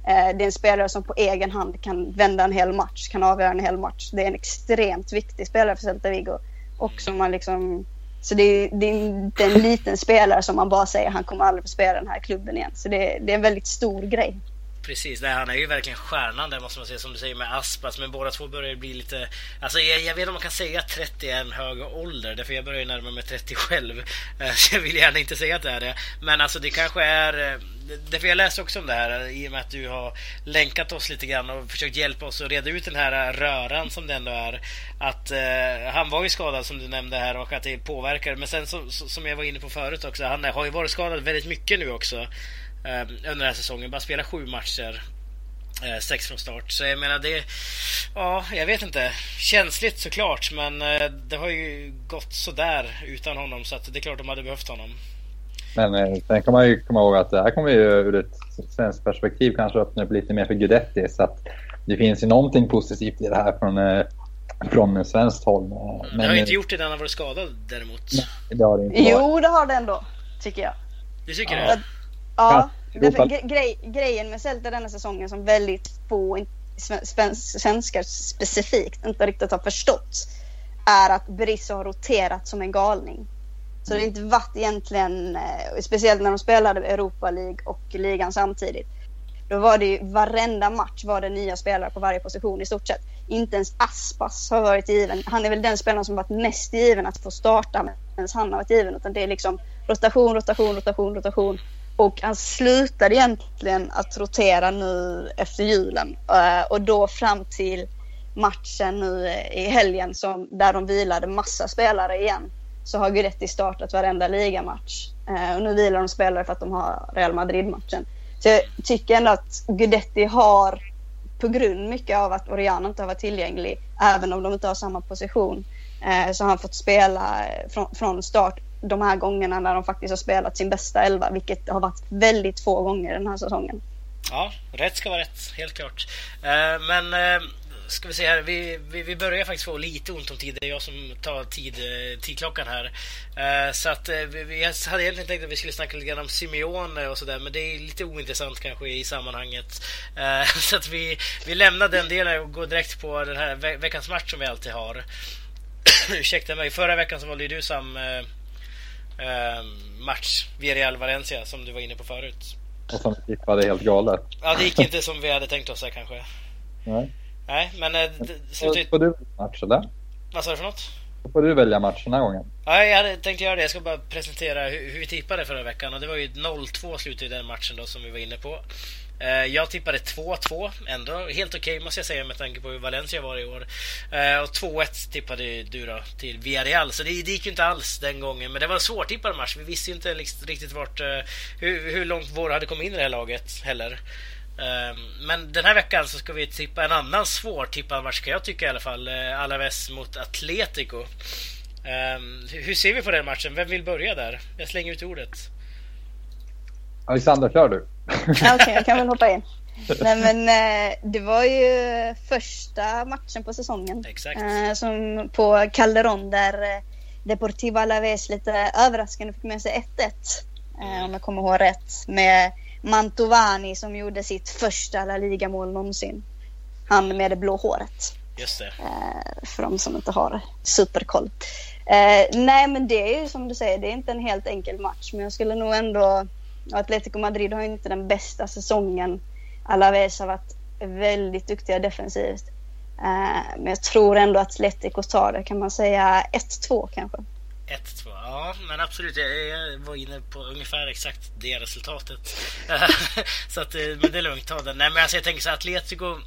S3: Eh, det är en spelare som på egen hand kan vända en hel match, kan avgöra en hel match. Det är en extremt viktig spelare för Celta Vigo. Och som man liksom, så det är, det är inte en liten spelare som man bara säger han kommer aldrig få spela den här klubben igen. Så det, det är en väldigt stor grej.
S2: Precis, nej, han är ju verkligen stjärnan där måste man säga som du säger med Aspas. Men båda två börjar bli lite... Alltså jag, jag vet inte om man kan säga att 30 är en hög ålder. Därför jag börjar ju närma mig 30 själv. Eh, så jag vill gärna inte säga att det är det. Men alltså det kanske är... Eh, därför jag läste också om det här i och med att du har länkat oss lite grann och försökt hjälpa oss att reda ut den här eh, röran som det ändå är. Att eh, han var ju skadad som du nämnde här och att det påverkar. Men sen så, som jag var inne på förut också, han har ju varit skadad väldigt mycket nu också. Eh, under den här säsongen. Bara spela sju matcher. Eh, sex från start. Så jag menar det... Ja, jag vet inte. Känsligt såklart, men eh, det har ju gått sådär utan honom. Så att det är klart de hade behövt honom.
S1: Men sen kan man ju komma ihåg att det här kommer ju ur ett svenskt perspektiv kanske öppna upp lite mer för Guidetti. Så att det finns ju någonting positivt i det här från, från svenskt håll.
S2: Men, det har ju inte gjort det när han har varit skadad däremot.
S1: Nej, det har det inte
S3: Jo, det har det ändå. Tycker jag.
S2: Du tycker ja. det?
S3: Ja, därför, grej, grejen med Celta denna säsongen som väldigt få svenskar specifikt inte riktigt har förstått är att Berizzo har roterat som en galning. Så det har inte varit egentligen, eh, speciellt när de spelade Europa League och ligan samtidigt. Då var det ju varenda match var det nya spelare på varje position i stort sett. Inte ens Aspas har varit given. Han är väl den spelaren som varit mest given att få starta medan han har varit given. Utan det är liksom rotation, rotation, rotation, rotation. Och han slutade egentligen att rotera nu efter julen. Eh, och då fram till matchen nu eh, i helgen som, där de vilade massa spelare igen. Så har Guidetti startat varenda ligamatch. Eh, och nu vilar de spelare för att de har Real Madrid-matchen. Så jag tycker ändå att Guidetti har, på grund mycket av att Oriana inte har varit tillgänglig, även om de inte har samma position, så har han fått spela från start de här gångerna när de faktiskt har spelat sin bästa elva, vilket har varit väldigt få gånger den här säsongen.
S2: Ja, rätt ska vara rätt, helt klart. Eh, men eh, ska vi se här, vi, vi, vi, börjar faktiskt få lite ont om tid. Det är jag som tar tid, eh, tidklockan här. Eh, så att eh, vi, vi hade egentligen tänkt att vi skulle snacka lite grann om Simeone och sådär, men det är lite ointressant kanske i sammanhanget. Så att vi, vi lämnar den delen och går direkt på den här veckans match som vi alltid har. Ursäkta mig, förra veckan så valde ju du Sam eh, match, Villarreal Valencia, som du var inne på förut.
S1: Och som vi tippade helt galet.
S2: Ja, det gick inte som vi hade tänkt oss här kanske.
S1: Nej.
S2: Nej, men... Eh,
S1: slutet... Får du match eller?
S2: Vad sa du för något?
S1: Då får du välja match den här gången.
S2: Ja, jag hade tänkt göra det. Jag ska bara presentera hur, hur vi tippade förra veckan. Och det var ju 0-2 slutade i den matchen då som vi var inne på. Eh, jag tippade 2-2, ändå helt okej okay, måste jag säga med tanke på hur Valencia var i år. Eh, och 2-1 tippade du då till Villarreal, så det, det gick ju inte alls den gången. Men det var en svårtippad match. Vi visste ju inte riktigt vart, eh, hur, hur långt våra hade kommit in i det här laget heller. Ehm, men den här veckan så ska vi tippa en annan svårtippad match kan jag tycka i alla fall. Alaves mot Atletico. Ehm, hur ser vi på den matchen? Vem vill börja där? Jag slänger ut ordet.
S1: Alexander, kör du.
S3: Okej, okay, jag kan väl hoppa in. Nej men eh, det var ju första matchen på säsongen.
S2: Exakt.
S3: Eh, som på Calderon där eh, Deportivo Alaves lite överraskande fick med sig 1-1. Mm. Om jag kommer ihåg rätt. Med Mantovani som gjorde sitt första La Liga-mål någonsin. Han med det blå håret.
S2: Just det.
S3: För de som inte har superkoll. Nej men det är ju som du säger, det är inte en helt enkel match. Men jag skulle nog ändå Atletico Madrid har ju inte den bästa säsongen. Alaves har varit väldigt duktiga defensivt. Eh, men jag tror ändå att Atletico tar det. Kan man säga 1-2 kanske? 1-2,
S2: ja men absolut. Jag var inne på ungefär exakt det resultatet. så att, eh, men det är lugnt, ta den. Nej men alltså jag tänker så Atletico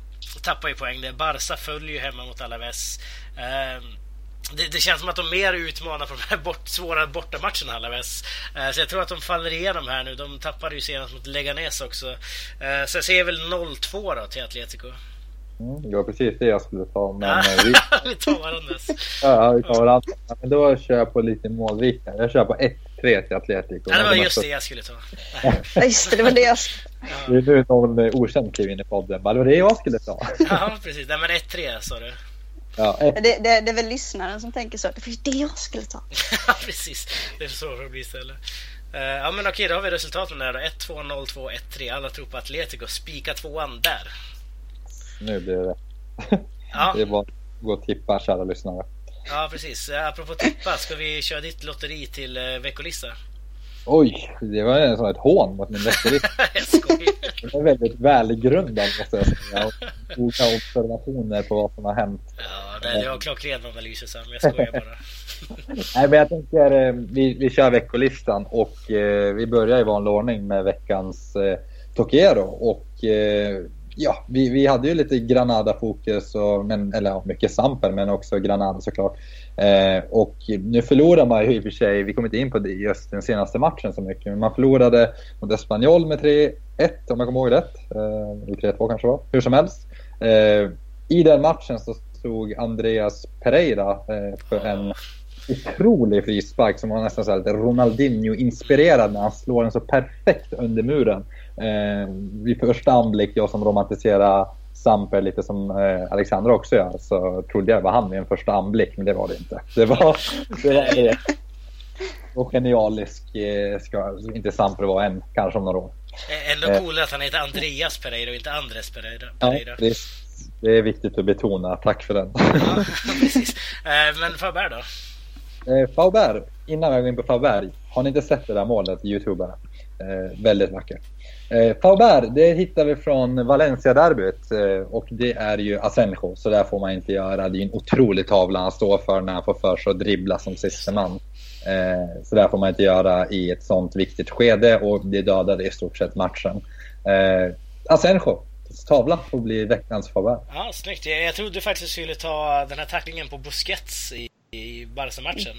S2: tappar ju poäng. Barca följer ju hemma mot Alaves. Uh, det, det, känns som att de mer utmanar på de här bort, svåra bortamatcherna Alaves. Eh, så jag tror att de faller igenom här nu. De tappade ju senast mot Leganes också. Eh, så jag ser väl 0-2 då till Atletico.
S1: Mm, det var precis det jag skulle ta. Men
S2: ja, vi... vi tar varandras.
S1: ja, vi tar varandra. Men då kör jag på lite målrika. Jag kör på 1-3 till Atletico.
S2: Ja, det var just det jag skulle ta.
S3: just det, det var det jag
S1: Det är nu någon okänd kliv in i podden. Det var det jag skulle ta.
S2: ja, precis. Nej, men 1-3 sa du.
S3: Ja. Det, det, det, är väl lyssnaren som tänker så. Det var det jag skulle ta.
S2: ja, precis. Det är så det blir istället. Uh, ja, men okej, då har vi resultaten där då. 1-2, 0-2, 1-3. Alla tror på Atletico. Spika tvåan där.
S1: Nu blir det ja. Det är bara att gå och tippa, kära lyssnare.
S2: Ja, precis. Apropå tippa, ska vi köra ditt lotteri till uh, veckolista?
S1: Oj, det var nästan ett hån mot min
S2: skojar.
S1: Det är väldigt välgrundad måste jag säga. Olika observationer på vad som har hänt.
S2: Ja, det var klockren analys Sam. Jag skojar bara.
S1: Nej, men jag tänker eh, vi, vi kör veckolistan och eh, vi börjar i vanlig ordning med veckans eh, Tokiero. Och eh, ja, vi, vi hade ju lite Granada-fokus, och, men, eller ja, mycket Samper men också Granada såklart. Eh, och nu förlorar man ju i och för sig, vi kommer inte in på det just den senaste matchen så mycket, men man förlorade mot Espanyol med 3-1 om jag kommer ihåg rätt. Eh, 3-2 kanske var, hur som helst. Eh, I den matchen så stod Andreas Pereira eh, för en otrolig frispark som var nästan så lite Ronaldinho-inspirerad när han slår den så perfekt under muren. Eh, vid första anblick, jag som romantiserar Samper lite som eh, Alexander också gör, så trodde jag det var han vid en första anblick, men det var det inte. Det var, det var. Och genialisk eh, ska inte Samper vara än, kanske om några år.
S2: Ändå cool att han heter Andreas Pereira och inte Andres Pereira.
S1: Ja, det, det, är viktigt att betona. Tack för den.
S2: Ja, precis. Eh, men Faber då?
S1: Eh, Faber, innan jag går in på Faber. Har ni inte sett det där målet, Youtubern? Eh, väldigt vackert. Eh, Faber, det hittar vi från Valencia-derbyt eh, och det är ju Asenjo, så där får man inte göra. Det är en otrolig tavla han står för när han får för sig att dribbla som siste man. Eh, så där får man inte göra i ett sånt viktigt skede och det dödade i stort sett matchen. Eh, Asenjo, tavla får bli veckans Faubert.
S2: Ja, snyggt. Jag, jag trodde faktiskt du skulle ta den här tacklingen på Busquets i, i Barca-matchen.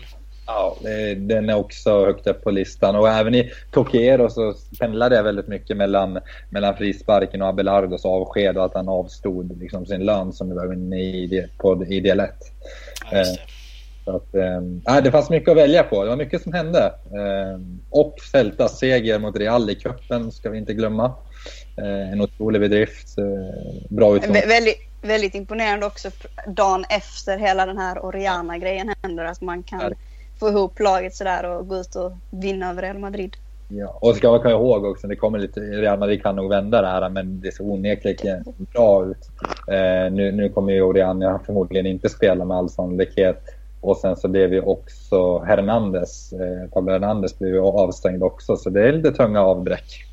S1: Ja, den är också högt upp på listan. Och även i Tokiero så pendlade jag väldigt mycket mellan, mellan frisparken och Abelardos avsked och att han avstod liksom sin lön som vi var inne i, på, i del 1.
S2: Ja, eh,
S1: så att, äh, det fanns mycket att välja på. Det var mycket som hände. Äh, och Celtas seger mot Real i cupen ska vi inte glömma. Äh, en otrolig bedrift. bra utgång.
S3: Vä väldigt, väldigt imponerande också dagen efter hela den här Oriana-grejen händer. Att man kan få ihop laget sådär och gå ut och vinna över Real Madrid.
S1: Ja, och ska man komma ihåg också, det kommer lite, Real Madrid kan nog vända det här men det ser onekligen bra ut. Eh, nu, nu kommer ju Oriana förmodligen inte spela med all sannolikhet. Och sen så blev ju också Hernandez, eh, Pablo Hernandez blev ju avstängd också så det är lite tunga avbräck.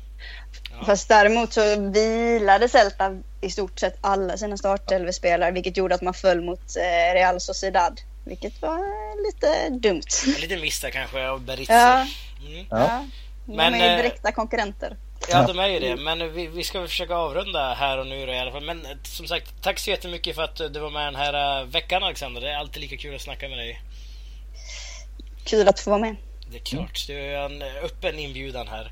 S3: Ja. Fast däremot så vilade Celta i stort sett alla sina startelvespelare vilket gjorde att man föll mot eh, Real Sociedad. Vilket var lite dumt.
S2: Lite miss där kanske av Berizzo.
S3: Ja. Mm. ja. De Men, är ju eh, direkta konkurrenter.
S2: Ja, de är ju det. Men vi, vi ska försöka avrunda här och nu då i alla fall. Men eh, som sagt, tack så jättemycket för att du var med den här eh, veckan Alexander. Det är alltid lika kul att snacka med dig.
S3: Kul att få vara med.
S2: Det är klart. Du är en öppen inbjudan här.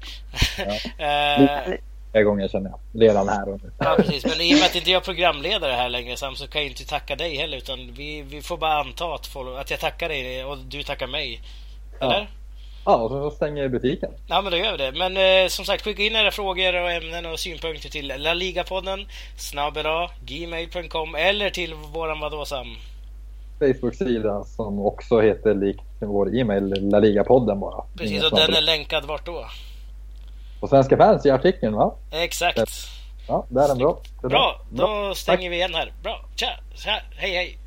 S1: Ja. flera gånger känner jag. Redan här och nu.
S2: Ja, precis. Men i och med att inte jag är programledare här längre Sam så kan jag inte tacka dig heller utan vi, vi får bara anta att, folk, att jag tackar dig och du tackar mig. Eller? Ja.
S1: Ja, och så stänger butiken.
S2: Ja, men då gör vi det. Men eh, som sagt, skicka in era frågor och ämnen och synpunkter till laligapodden snabbela gmail.com eller till våran vadå Sam?
S1: Facebook-sida som också heter likt vår e-mail, laligapodden bara.
S2: Precis, och den är länkad vart då?
S1: På Svenska fans i artikeln va?
S2: Exakt.
S1: Ja, där är den bra.
S2: bra. bra, då stänger Tack. vi igen här. Bra, tja, tja, hej hej.